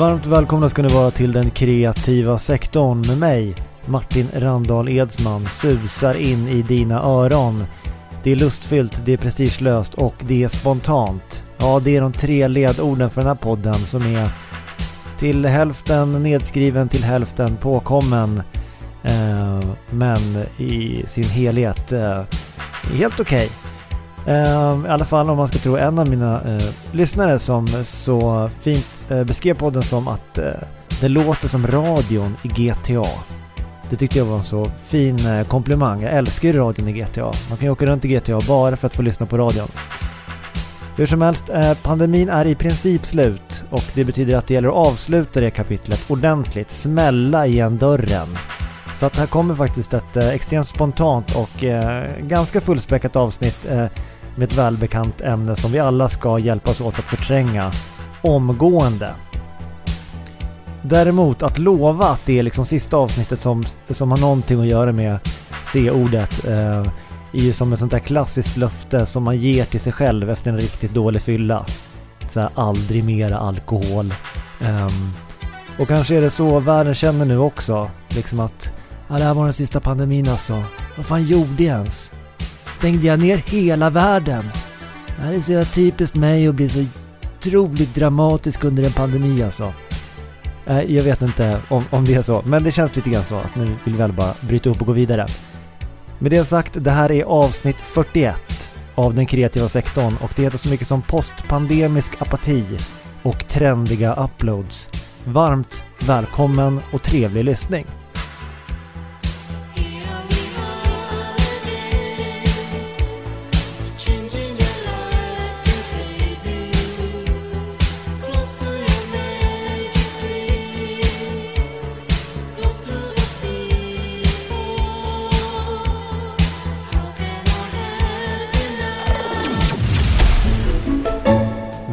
Varmt välkomna ska ni vara till den kreativa sektorn med mig, Martin Randahl Edsman, susar in i dina öron. Det är lustfyllt, det är prestigelöst och det är spontant. Ja, det är de tre ledorden för den här podden som är till hälften nedskriven, till hälften påkommen. Eh, men i sin helhet eh, helt okej. Okay. Ehm, I alla fall om man ska tro en av mina eh, lyssnare som så fint eh, beskrev podden som att eh, det låter som radion i GTA. Det tyckte jag var en så fin eh, komplimang. Jag älskar ju radion i GTA. Man kan ju åka runt i GTA bara för att få lyssna på radion. Hur som helst, eh, pandemin är i princip slut och det betyder att det gäller att avsluta det kapitlet ordentligt, smälla igen dörren. Så att här kommer faktiskt ett eh, extremt spontant och eh, ganska fullspäckat avsnitt eh, med ett välbekant ämne som vi alla ska hjälpas åt att förtränga omgående. Däremot att lova att det är liksom sista avsnittet som, som har någonting att göra med C-ordet eh, är ju som ett sånt där klassiskt löfte som man ger till sig själv efter en riktigt dålig fylla. Så här, aldrig mera alkohol. Um, och kanske är det så världen känner nu också. Liksom att Ja, det här var den sista pandemin alltså. Vad fan gjorde jag ens? Stängde jag ner hela världen? Det här är så typiskt mig att bli så otroligt dramatisk under en pandemi alltså. Eh, jag vet inte om, om det är så, men det känns lite grann så att nu vill vi väl bara bryta upp och gå vidare. Med det sagt, det här är avsnitt 41 av den kreativa sektorn och det heter så mycket som postpandemisk apati och trendiga uploads. Varmt välkommen och trevlig lyssning!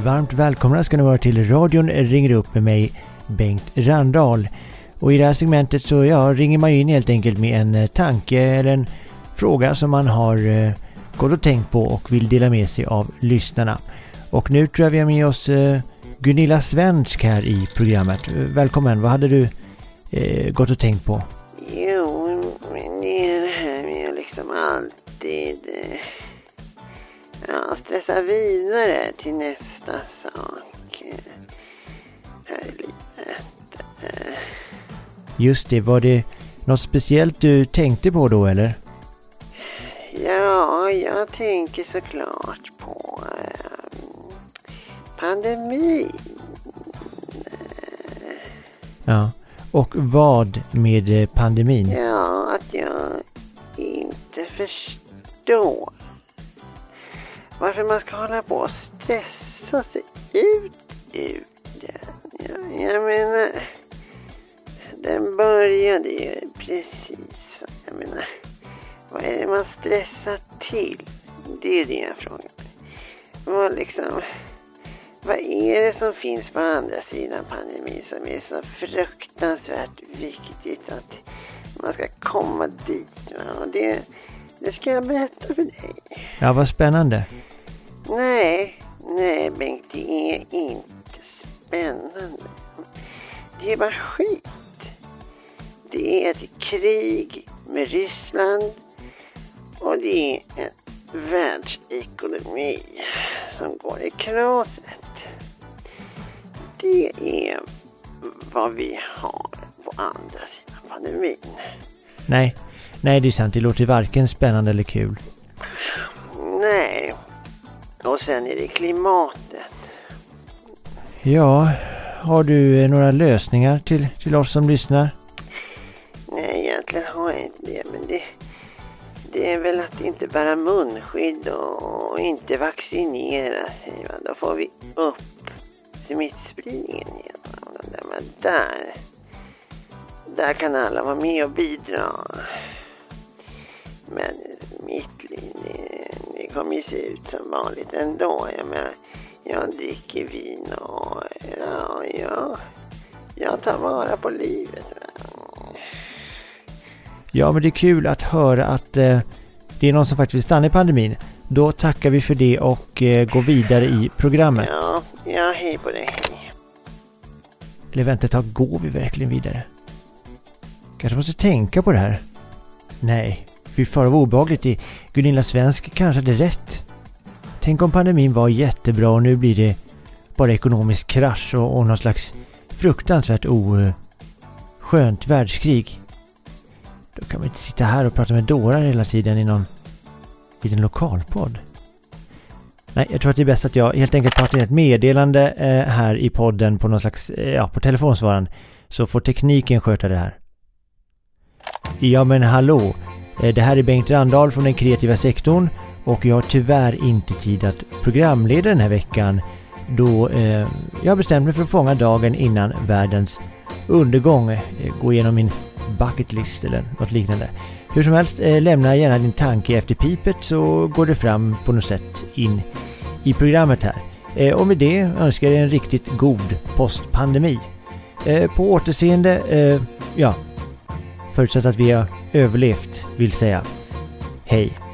Varmt välkomna ska ni vara till radion ringer upp med mig Bengt Randahl. Och i det här segmentet så ja, ringer man in helt enkelt med en eh, tanke eller en fråga som man har eh, gått och tänkt på och vill dela med sig av lyssnarna. Och nu tror jag vi har med oss eh, Gunilla Svensk här i programmet. Välkommen, vad hade du eh, gått och tänkt på? Jo, men det är det här med liksom alltid eh, ja, stressa vidare till nästa sak här i livet. Just det, var det något speciellt du tänkte på då eller? Ja, jag tänker såklart på eh, pandemin. Ja, och vad med eh, pandemin? Ja, att jag inte förstår varför man ska hålla på och stressa sig ut ur den. Jag, jag menar, den började ju precis så. Jag menar, vad är det man stressar till? Det är det jag frågar Vad liksom, vad är det som finns på andra sidan pandemin som är så fruktansvärt viktigt att man ska komma dit? Och det, det ska jag berätta för dig. Ja, vad spännande. Nej, nej Bengt, det är inte spännande. Det är bara skit. Det är ett krig med Ryssland och det är en världsekonomi som går i knaset. Det är vad vi har på andra sidan pandemin. Nej, nej det är sant. Det låter varken spännande eller kul. Nej, och sen är det klimatet. Ja, har du eh, några lösningar till, till oss som lyssnar? Nej, egentligen har jag inte det. Men det, det är väl att inte bära munskydd och, inte vaccinera sig. Va? Då får vi upp smittspridningen igen. Där, där kan alla vara med och bidra. Men mitt liv, det, kommer ju se ut som vanligt ändå. Jag menar, jag dricker vin och ja, ja, jag tar vara på livet. Ja, men det är kul att höra att eh, det är någon som faktiskt vill stanna i pandemin. Då tackar vi för det och eh, går vidare i programmet. Ja, ja hej på dig. Eller vänta ett tag, går vi verkligen vidare? Kanske måste tänka på det här. Nej, fy fara vad obehagligt. Gunilla Svensk kanske hade rätt. Tänk om pandemin var jättebra och nu blir det bara ekonomisk krasch och, och någon slags fruktansvärt oskönt eh, världskrig. Då kan man inte sitta här och prata med dårar hela tiden i någon liten lokalpodd. Nej, jag tror att det är bäst att jag helt enkelt pratar in ett meddelande eh, här i podden på någon slags, eh, ja, på telefonsvararen. Så får tekniken sköta det här. Ja men hallå! Eh, det här är Bengt Randahl från den kreativa sektorn och jag har tyvärr inte tid att programleda den här veckan då eh, jag bestämt mig för att fånga dagen innan världens undergång. Eh, gå igenom min bucketlist eller något liknande. Hur som helst, eh, lämna gärna din tanke efter pipet så går det fram på något sätt in i programmet här. Eh, och med det önskar jag en riktigt god postpandemi. Eh, på återseende, eh, ja, förutsatt att vi har överlevt, vill säga. Hej!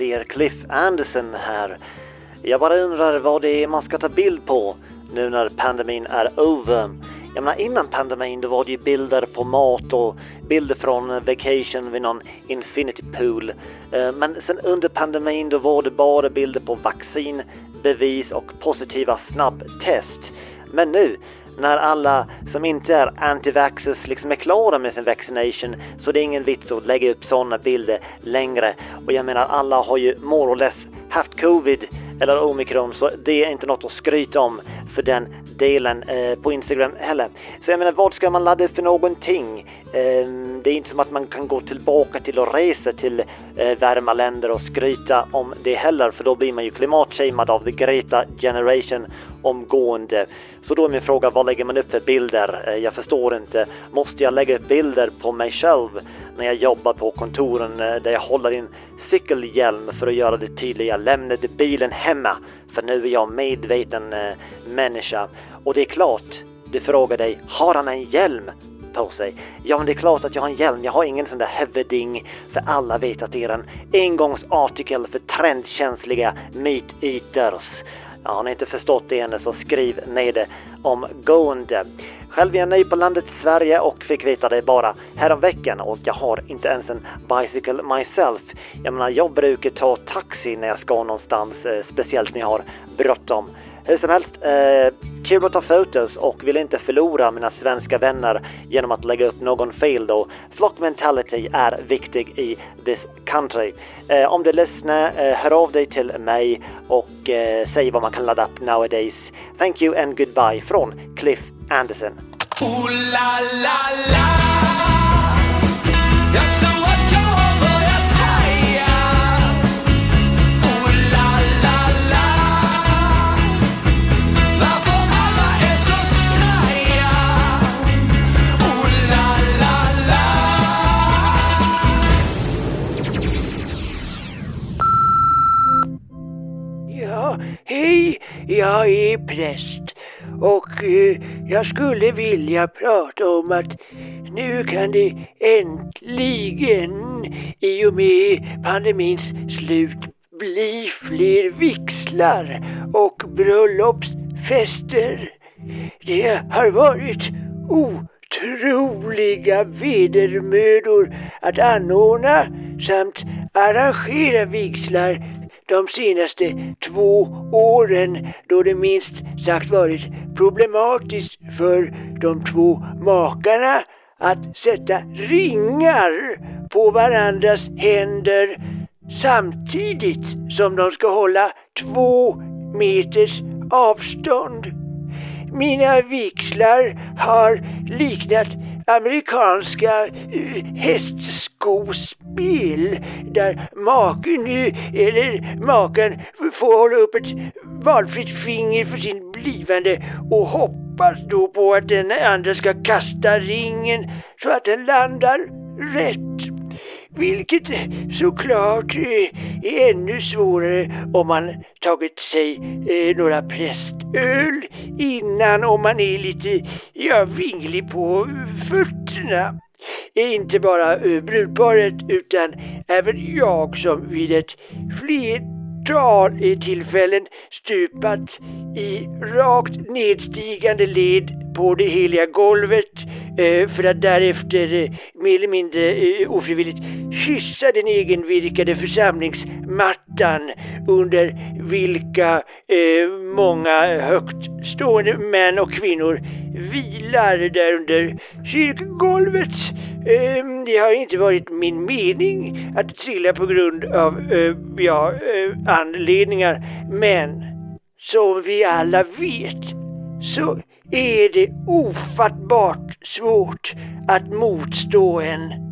Det är Cliff Anderson här. Jag bara undrar vad det är man ska ta bild på nu när pandemin är över. Jag menar innan pandemin då var det ju bilder på mat och bilder från vacation vid någon infinity pool. Eh, men sen under pandemin då var det bara bilder på vaccin, bevis och positiva snabbtest. Men nu när alla som inte är anti-vaxxers liksom är klara med sin vaccination så det är ingen vits att lägga upp sådana bilder längre. Och jag menar alla har ju more or less haft covid eller omikron så det är inte något att skryta om för den delen eh, på Instagram heller. Så jag menar vad ska man ladda upp för någonting? Eh, det är inte som att man kan gå tillbaka till och resa till eh, varma länder och skryta om det heller för då blir man ju klimatshamad av the Greta generation omgående. Så då är min fråga, vad lägger man upp för bilder? Eh, jag förstår inte. Måste jag lägga upp bilder på mig själv när jag jobbar på kontoren eh, där jag håller in cykelhjälm för att göra det tydligt. Jag lämnade bilen hemma för nu är jag medveten eh, människa. Och det är klart, du frågar dig, har han en hjälm på sig? Ja, men det är klart att jag har en hjälm. Jag har ingen sån där hövding. för alla vet att det är en engångsartikel för trendkänsliga meat eaters. Ja, har ni inte förstått det ännu så skriv ner det omgående. Själv är jag ny på landet Sverige och fick veta det bara häromveckan och jag har inte ens en bicycle myself. Jag menar, jag brukar ta taxi när jag ska någonstans, eh, speciellt när jag har bråttom. Hur som helst, eh, kul att ta fotos och vill inte förlora mina svenska vänner genom att lägga upp någon fel då. Flock mentality är viktig i this country. Eh, om du lyssnar, eh, hör av dig till mig och eh, säg vad man kan ladda upp nowadays. Thank you and goodbye från Cliff Anderson. Ooh la la la jag är präst och eh, jag skulle vilja prata om att nu kan det äntligen i och med pandemins slut bli fler vixlar och bröllopsfester. Det har varit otroliga vedermödor att anordna samt arrangera vigslar de senaste två åren då det minst sagt varit problematiskt för de två makarna att sätta ringar på varandras händer samtidigt som de ska hålla två meters avstånd. mina vigslar har liknat amerikanska eh, hästskospel där maken eller makan får hålla upp ett valfritt finger för sin blivande och hoppas då på att den andra ska kasta ringen så att den landar rätt. Vilket såklart eh, är ännu svårare om man tagit sig eh, några prästöl innan om man är lite ja, vinglig på fötterna. Inte bara eh, brudparet utan även jag som vid ett flertal eh, tillfällen stupat i rakt nedstigande led på det heliga golvet eh, Eh, för att därefter eh, mer eller mindre eh, ofrivilligt kyssa den egenvirkade församlingsmattan under vilka många högt stående män och kvinnor vilar där under kyrkgolvet. Det har inte varit min mening att trilla på grund av ja, anledningar men som vi alla vet så är det ofattbart svårt att motstå en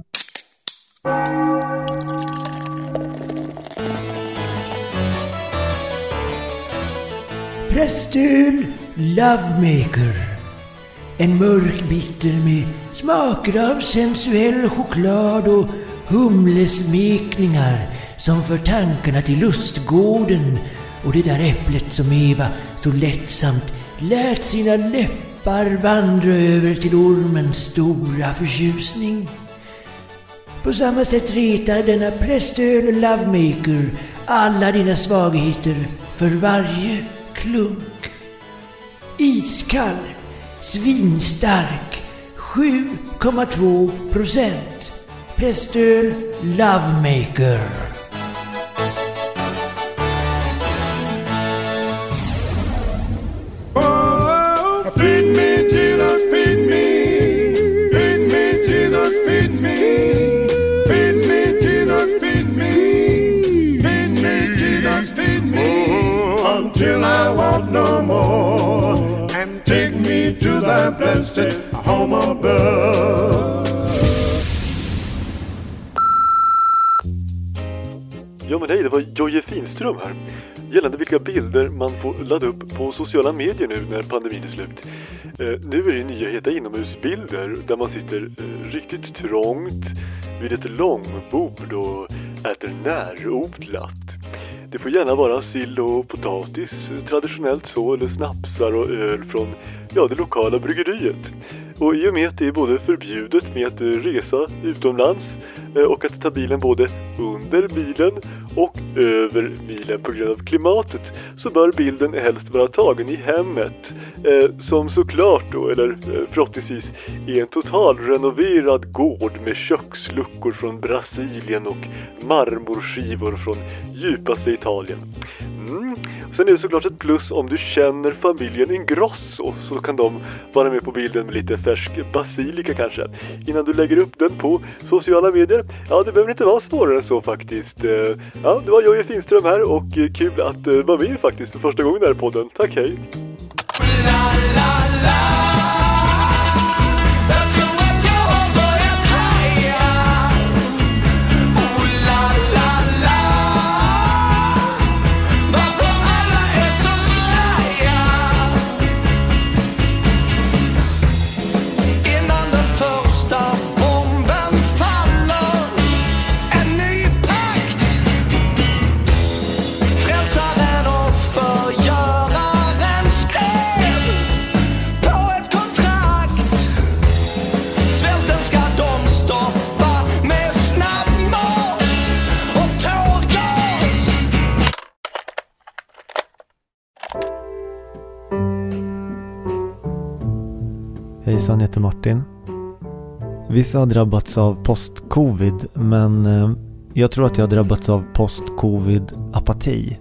Prästöl Lovemaker. En mörk bitter med smaker av sensuell choklad och humlesmekningar som för tankarna till lustgården och det där äpplet som Eva så lättsamt lät sina läppar vandra över till ormens stora förtjusning. På samma sätt retar denna prästöl Lovemaker alla dina svagheter för varje klunk. Iskall, svinstark, 7,2 procent. Prästöl Lovemaker. No more. And take me to thy blessed home above. Ja men hej, det var Jojje Finström här. Gällande vilka bilder man får ladda upp på sociala medier nu när pandemin är slut. Eh, nu är det nya heta inomhusbilder där man sitter eh, riktigt trångt vid ett långbord och äter närodlat. Det får gärna vara sill och potatis, traditionellt så, eller snapsar och öl från ja, det lokala bryggeriet. Och i och med att det är både förbjudet med att resa utomlands eh, och att ta bilen både under bilen och över bilen på grund av klimatet så bör bilden helst vara tagen i hemmet eh, som såklart då, eller eh, förhoppningsvis är en totalrenoverad gård med köksluckor från Brasilien och marmorskivor från djupaste Italien. Mm. Sen är det såklart ett plus om du känner familjen Ingrosso så kan de vara med på bilden med lite färsk basilika kanske. Innan du lägger upp den på sociala medier. Ja, det behöver inte vara svårare än så faktiskt. Eh, ja, det var Jojje Finström här och eh, kul att eh, vara med faktiskt för första gången här podden. Tack, hej! Heter Martin. Vissa har drabbats av post-covid, men eh, jag tror att jag har drabbats av post-covid-apati.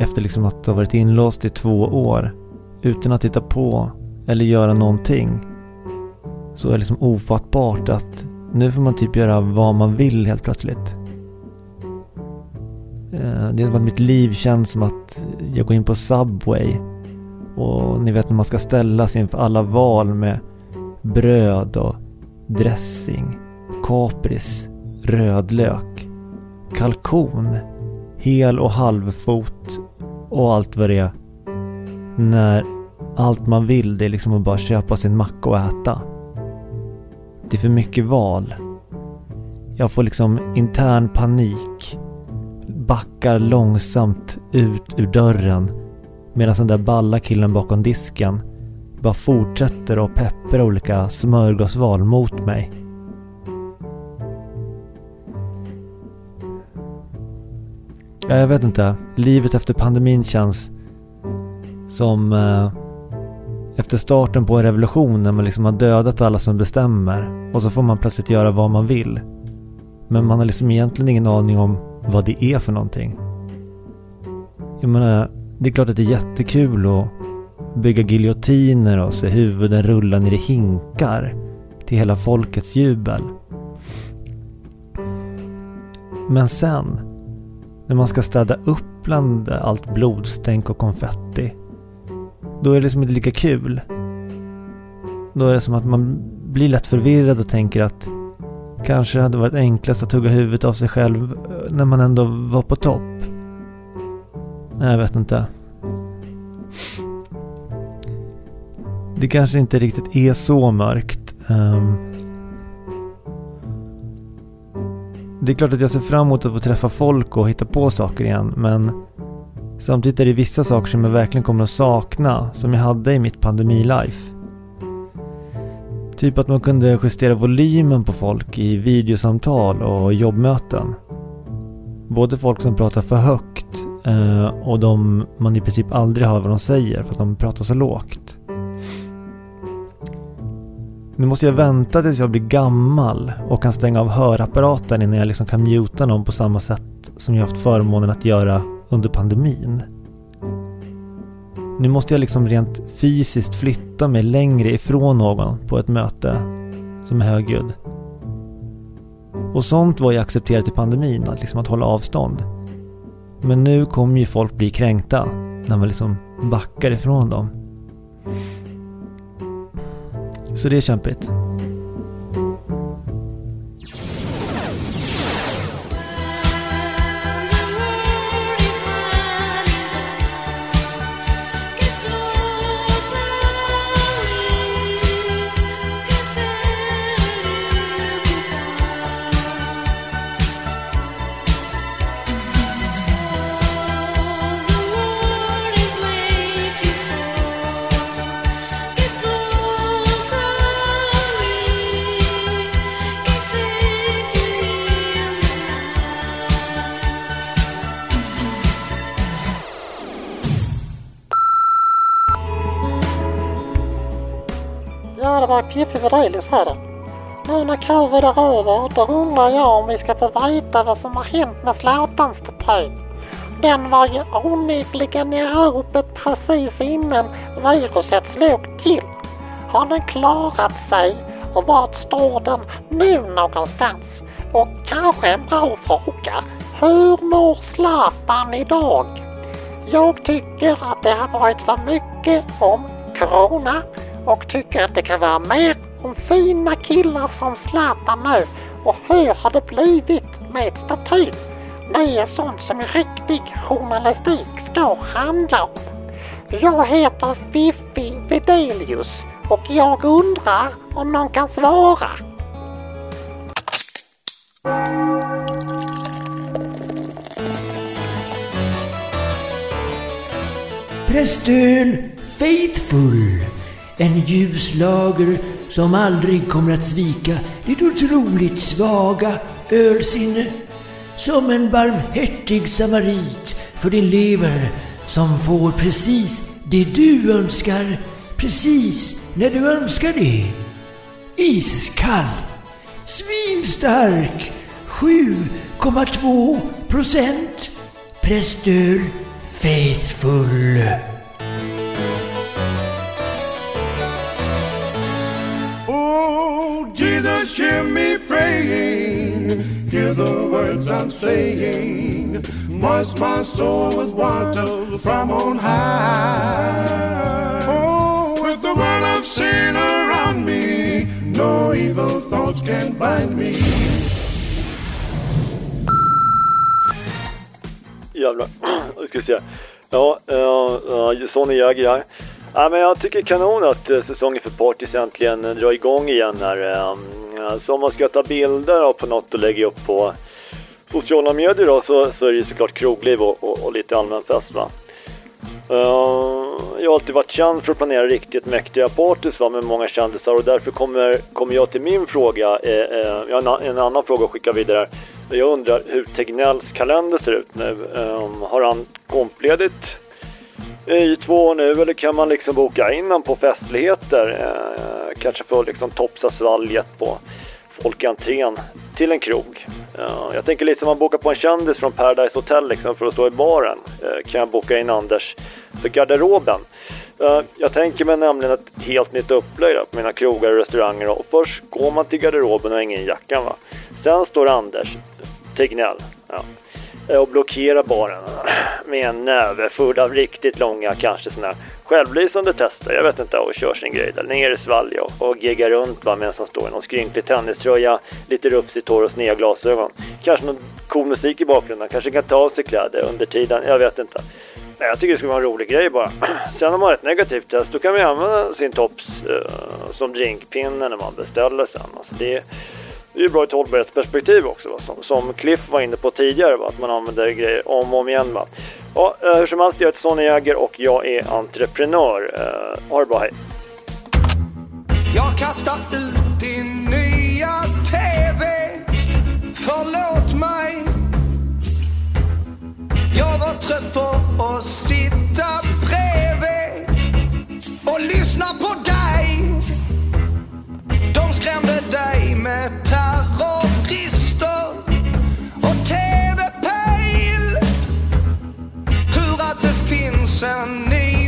Efter liksom att ha varit inlåst i två år utan att titta på eller göra någonting så är det liksom ofattbart att nu får man typ göra vad man vill helt plötsligt. Eh, det är som att mitt liv känns som att jag går in på Subway och ni vet när man ska ställas inför alla val med bröd och dressing, kapris, rödlök, kalkon, hel och halvfot och allt vad det är. När allt man vill det är liksom att bara köpa sin macka och äta. Det är för mycket val. Jag får liksom intern panik. Backar långsamt ut ur dörren medan den där balla killen bakom disken bara fortsätter att peppra olika smörgåsval mot mig. Ja, jag vet inte. Livet efter pandemin känns som eh, efter starten på en revolution när man liksom har dödat alla som bestämmer och så får man plötsligt göra vad man vill. Men man har liksom egentligen ingen aning om vad det är för någonting. Jag menar, det är klart att det är jättekul att bygga giljotiner och se huvuden rulla ner i hinkar till hela folkets jubel. Men sen, när man ska städa upp bland allt blodstänk och konfetti, då är det liksom inte lika kul. Då är det som att man blir lätt förvirrad och tänker att kanske hade varit enklast att hugga huvudet av sig själv när man ändå var på topp. Nej, jag vet inte. Det kanske inte riktigt är så mörkt. Um, det är klart att jag ser fram emot att få träffa folk och hitta på saker igen, men samtidigt är det vissa saker som jag verkligen kommer att sakna, som jag hade i mitt pandemilife. Typ att man kunde justera volymen på folk i videosamtal och jobbmöten. Både folk som pratar för högt Uh, och de man i princip aldrig hör vad de säger för att de pratar så lågt. Nu måste jag vänta tills jag blir gammal och kan stänga av hörapparaten innan jag liksom kan muta någon på samma sätt som jag haft förmånen att göra under pandemin. Nu måste jag liksom rent fysiskt flytta mig längre ifrån någon på ett möte som är högljudd. Och sånt var ju accepterat i pandemin, att, liksom att hålla avstånd. Men nu kommer ju folk bli kränkta när man liksom backar ifrån dem. Så det är kämpigt. Över Pippi Wedelius. Nu när covid är över, då undrar jag om vi ska få veta vad som har hänt med Zlatan-statyn. Den var ju onekligen i ropet precis innan viruset slog till. Har den klarat sig och vart står den nu någonstans? Och kanske en bra fråga, hur mår Zlatan idag? Jag tycker att det har varit för mycket om Corona och tycker att det kan vara mer om fina killar som Zlatan nu. Och hur har det blivit med statyn? Det är sånt som riktig journalistik ska handla om. Jag heter Fiffi Vedelius och jag undrar om någon kan svara. Prästöl Faithful. En ljuslager som aldrig kommer att svika ditt otroligt svaga ölsinne. Som en barmhärtig samarit för din lever som får precis det du önskar precis när du önskar det. Iskall, svinstark, 7,2 procent. Prästöl Faithful. Jesus, hear me praying. Hear the words I'm saying. Moist my soul with water from on high. Oh, with the world of sin around me. No evil thoughts can bind me. Jävlar, nu ska vi se. Ja, uh, uh, Sonny Jäger här. Ja, men jag tycker kanon att uh, säsongen för Partys äntligen drar igång igen här. Eh, så om man ska ta bilder på något och lägga upp på sociala medier då, så, så är det ju såklart krogliv och, och, och lite allmän fest va. Uh, jag har alltid varit känd för att planera riktigt mäktiga partys va, med många kändisar och därför kommer, kommer jag till min fråga, eh, jag har en, en annan fråga att skicka vidare. Jag undrar hur Tegnells kalender ser ut nu. Um, har han kompledigt i två år nu eller kan man liksom boka in honom på festligheter? Eh, kanske få liksom topsa svalget på folk i entrén till en krog. Eh, jag tänker lite som man bokar på en kändis från Paradise Hotel liksom för att stå i baren. Eh, kan jag boka in Anders för garderoben? Eh, jag tänker mig nämligen ett helt nytt upplägg på mina krogar och restauranger. Och först går man till garderoben och hänger in jackan va. Sen står Anders Tegnell ja, Eh, och blockerar baren med en näve full av riktigt långa, kanske sådana här självlysande tester, jag vet inte, och kör sin grej där ner i svalg och, och geggar runt va, medan han står i någon skrynklig tenniströja, lite rufsigt hår och sneda glasögon. Kanske någon cool musik i bakgrunden, kanske kan ta av sig kläder under tiden, jag vet inte. Nej, jag tycker det skulle vara en rolig grej bara. Sen om man har ett negativt test, då kan man använda sin tops uh, eh, som drinkpinne när man beställer sen. Alltså det, det är ju bra i ett hållbarhetsperspektiv också, va? Som, som Cliff var inne på tidigare, va? att man använder grejer om och om igen. Va? Ja, eh, hur som helst, jag heter Sonny Jäger och jag är entreprenör. Uh, ha det bra, hej! Jag kastar ut din nya TV Förlåt mig Jag var trött på att sitta bredvid och lyssna på dig de skrämde dig med terrorister och TV-pejl. Tur att det finns en ny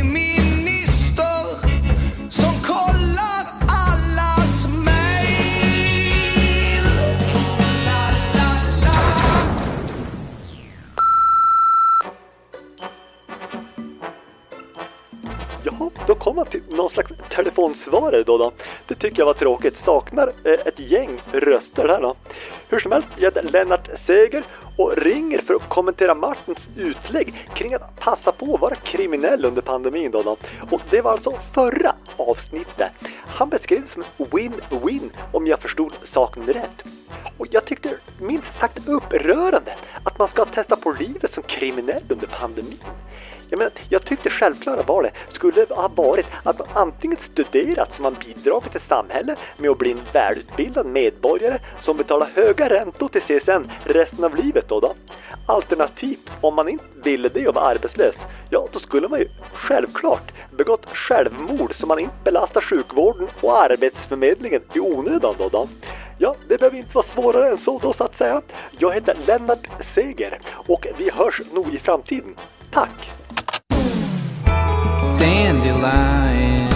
telefonsvarare då, då. Det tycker jag var tråkigt. Saknar eh, ett gäng röster här då. Hur som helst, jag heter Lennart Seger och ringer för att kommentera Martins utlägg kring att passa på att vara kriminell under pandemin då, då. Och det var alltså förra avsnittet. Han beskrev det som en win-win om jag förstod saken rätt. Och jag tyckte minst sagt upprörande att man ska testa på livet som kriminell under pandemin. Jag menar, jag tyckte självklara valet skulle ha varit att antingen studerat så man bidragit till samhället med att bli en välutbildad medborgare som betalar höga räntor till CSN resten av livet då, då. Alternativt, om man inte ville det och var arbetslös, ja då skulle man ju självklart begått självmord så man inte belastar sjukvården och arbetsförmedlingen i onödan då, då. Ja, det behöver inte vara svårare än så då så att säga. Jag heter Lennart Seger och vi hörs nog i framtiden. Tack! dandelions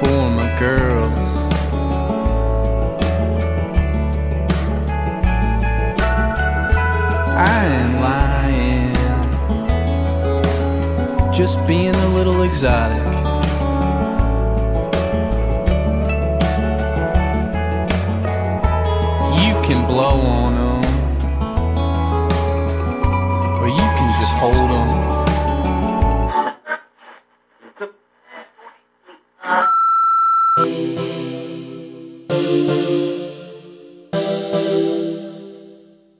for my girls. I ain't lying, just being a little exotic. You can blow on them, can just hold them.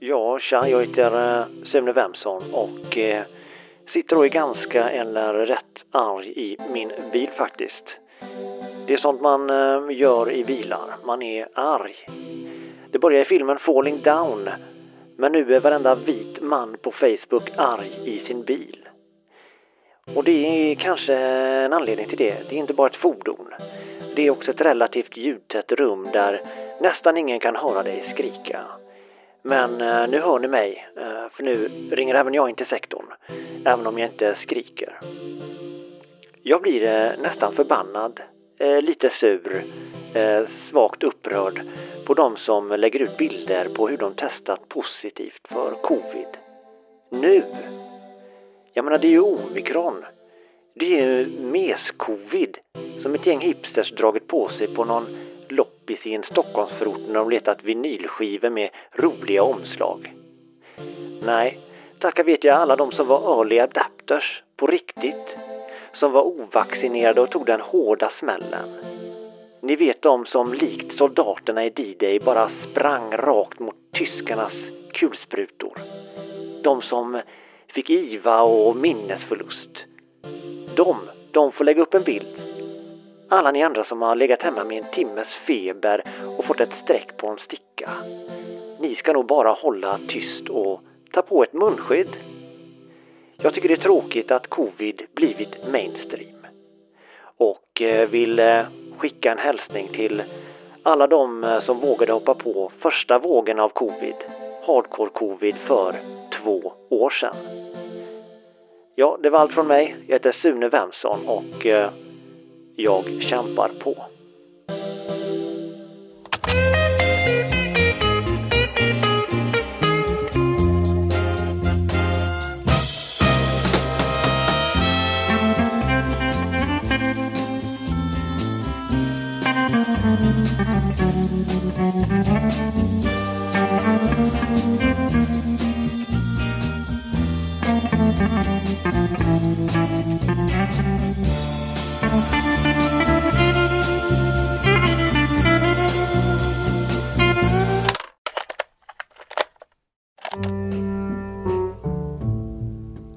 Ja, tja, jag heter eh, Sune Wemson och eh, sitter och är ganska eller rätt arg i min bil faktiskt. Det är sånt man eh, gör i bilar, man är arg. Det börjar i filmen Falling Down, men nu är varenda vit man på Facebook arg i sin bil. Och det är kanske en anledning till det. Det är inte bara ett fordon. Det är också ett relativt ljudtätt rum där nästan ingen kan höra dig skrika. Men eh, nu hör ni mig, eh, för nu ringer även jag in till sektorn, även om jag inte skriker. Jag blir eh, nästan förbannad, eh, lite sur, eh, svagt upprörd på de som lägger ut bilder på hur de testat positivt för covid. Nu! Jag menar, det är ju omikron. Det är mes-covid som ett gäng hipsters dragit på sig på någon loppis i en Stockholmsförort när de letat vinylskivor med roliga omslag. Nej, tacka vet jag alla de som var early adapters på riktigt. Som var ovaccinerade och tog den hårda smällen. Ni vet de som likt soldaterna i D-Day bara sprang rakt mot tyskarnas kulsprutor. De som fick IVA och minnesförlust. De, de får lägga upp en bild. Alla ni andra som har legat hemma med en timmes feber och fått ett streck på en sticka. Ni ska nog bara hålla tyst och ta på ett munskydd. Jag tycker det är tråkigt att covid blivit mainstream. Och eh, vill eh, skicka en hälsning till alla de eh, som vågade hoppa på första vågen av covid, hardcore covid, för två år sedan. Ja, det var allt från mig. Jag heter Sune Wemson och jag kämpar på.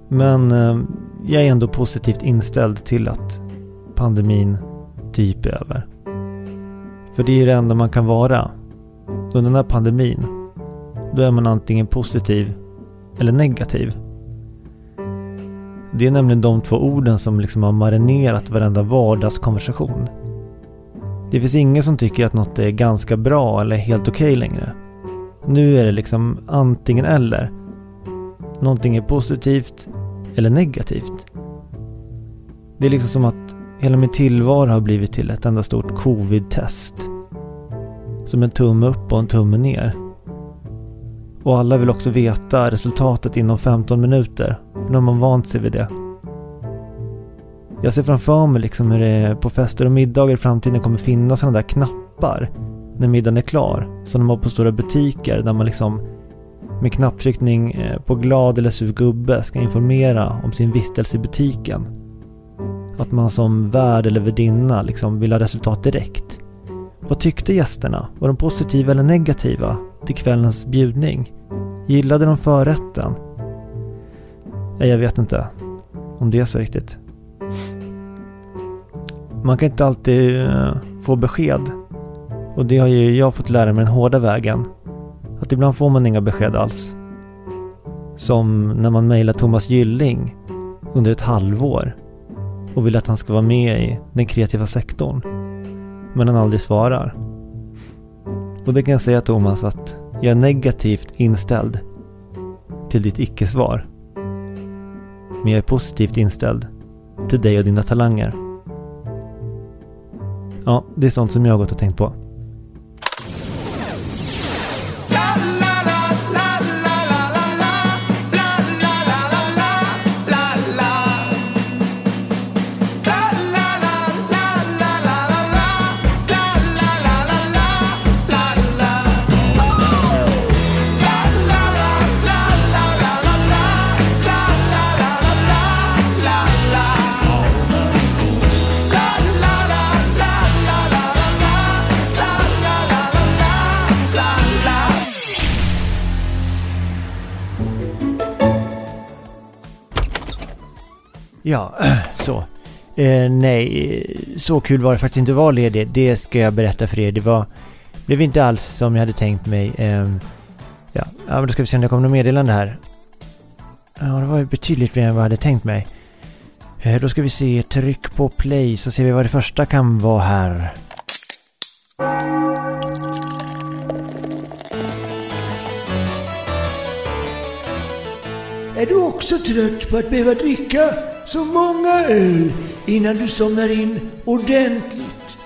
Men eh, jag är ändå positivt inställd till att pandemin typ är över. För det är det enda man kan vara. Under den här pandemin, då är man antingen positiv eller negativ. Det är nämligen de två orden som liksom har marinerat varenda vardagskonversation. Det finns ingen som tycker att något är ganska bra eller helt okej längre. Nu är det liksom antingen eller. Någonting är positivt eller negativt. Det är liksom som att hela min tillvaro har blivit till ett enda stort covid-test. Som en tumme upp och en tumme ner. Och alla vill också veta resultatet inom 15 minuter. Nu har man vant sig vid det. Jag ser framför mig liksom hur det på fester och middagar i framtiden kommer finnas sådana där knappar när middagen är klar. Som de har på stora butiker där man liksom med knapptryckning eh, på glad eller sur gubbe ska informera om sin vistelse i butiken. Att man som värd eller värdinna liksom vill ha resultat direkt. Vad tyckte gästerna? Var de positiva eller negativa till kvällens bjudning? Gillade de förrätten? Nej, jag vet inte om det är så riktigt. Man kan inte alltid eh, få besked. Och det har ju jag fått lära mig den hårda vägen. Att ibland får man inga besked alls. Som när man mejlar Thomas Gylling under ett halvår och vill att han ska vara med i den kreativa sektorn. Men han aldrig svarar. Och det kan jag säga Thomas att jag är negativt inställd till ditt icke-svar. Men jag är positivt inställd till dig och dina talanger. Ja, det är sånt som jag har gått och tänkt på. Eh, nej, så kul var det faktiskt inte att vara ledig. Det ska jag berätta för er. Det var... Blev inte alls som jag hade tänkt mig. Eh, ja, ja, men då ska vi se om det kommer något meddelande här. Ja, det var ju betydligt mer än vad jag hade tänkt mig. Eh, då ska vi se. Tryck på play så ser vi vad det första kan vara här. Är du också trött på att behöva dricka så många öl innan du somnar in ordentligt?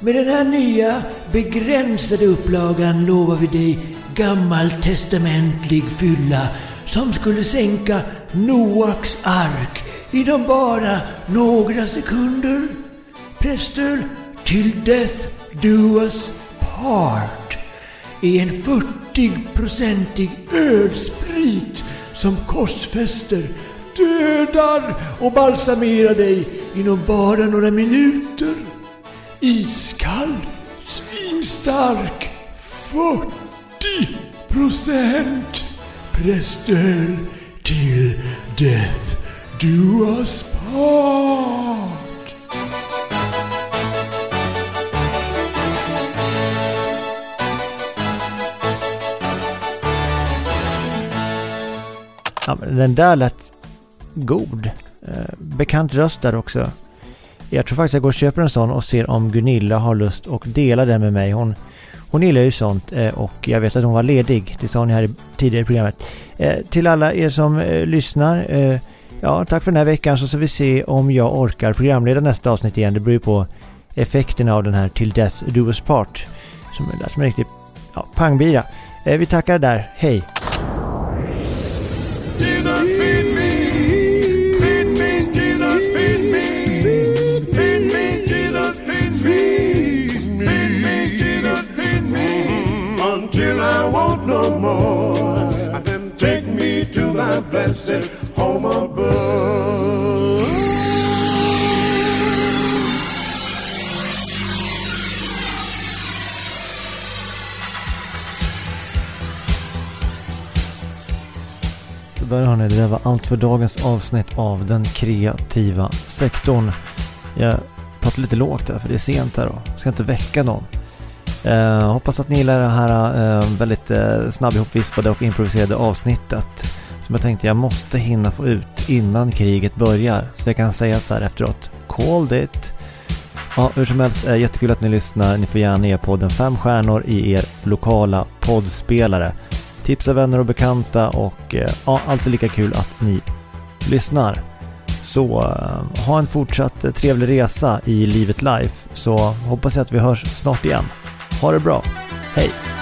Med den här nya begränsade upplagan lovar vi dig gammaltestamentlig fylla som skulle sänka Noaks ark inom bara några sekunder. Präster, till Death Do Us Part är en 40-procentig ölsprit som korsfäster, dödar och balsamerar dig inom bara några minuter. Iskall, svinstark, 40 procent prästöl till Death Do Us Part. Ja, men den där lät god. Eh, bekant röst där också. Jag tror faktiskt jag går och köper en sån och ser om Gunilla har lust att dela den med mig. Hon, hon gillar ju sånt eh, och jag vet att hon var ledig. Det sa hon här i, tidigare i programmet. Eh, till alla er som lyssnar. Ja, tack för den här veckan så ska vi se om jag orkar programleda nästa avsnitt igen. Det beror ju på effekterna av den här Till Death Do Us Part. Som, som en riktig ja, pangbira. Vi tackar där. Hej! Thy home above. Så där har ni, det där var allt för dagens avsnitt av den kreativa sektorn. Jag pratar lite lågt där för det är sent här då. Ska inte väcka någon. Eh, hoppas att ni gillar det här eh, väldigt eh, snabb ihopvispade och improviserade avsnittet. Som jag tänkte jag måste hinna få ut innan kriget börjar. Så jag kan säga så här efteråt. Called it! Ja, hur som helst, eh, jättekul att ni lyssnar. Ni får gärna ge podden fem stjärnor i er lokala poddspelare. Tipsa vänner och bekanta och eh, ja, alltid lika kul att ni lyssnar. Så eh, ha en fortsatt eh, trevlig resa i livet life så hoppas jag att vi hörs snart igen. Ha det bra. Hej!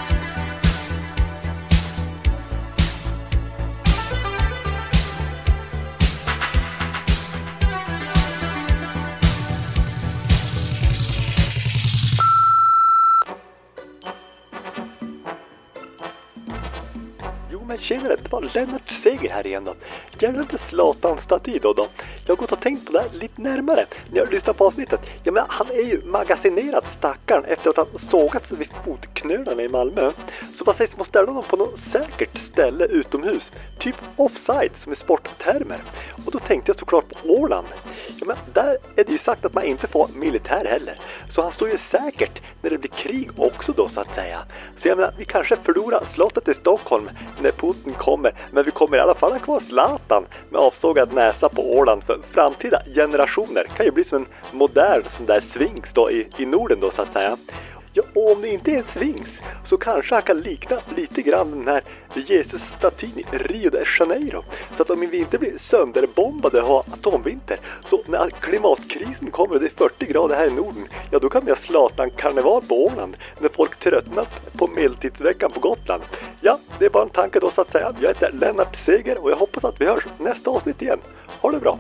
Zlatan-staty då, då. Jag har gått och tänkt på det här lite närmare när jag lyssnat på avsnittet. Ja men han är ju magasinerad stackaren efter att han sågats vid fotknölarna i Malmö. Så vad sägs om att ställa honom på något säkert ställe utomhus? Typ offside som i sporttermer. Och då tänkte jag såklart på Åland. Ja men där är det ju sagt att man inte får militär heller. Så han står ju säkert när det blir krig också då så att säga. Så jag menar, vi kanske förlorar slottet i Stockholm när Putin kommer. Men vi kommer i alla fall ha kvar Zlatan med avsågad näsa på Åland för framtida generationer. Kan ju bli som en modern sån där swings då i, i Norden då så att säga. Ja, och om det inte är en Sphinx så kanske han kan likna lite grann den här Jesus-statyn i Rio de Janeiro. Så att om vi inte blir sönderbombade och har atomvinter, så när klimatkrisen kommer och det är 40 grader här i Norden, ja då kan vi ha Zlatan-karneval på Åland när folk tröttnat på medeltidsveckan på Gotland. Ja, det är bara en tanke då så att säga. Jag heter Lennart Seger och jag hoppas att vi hörs nästa avsnitt igen. Ha det bra!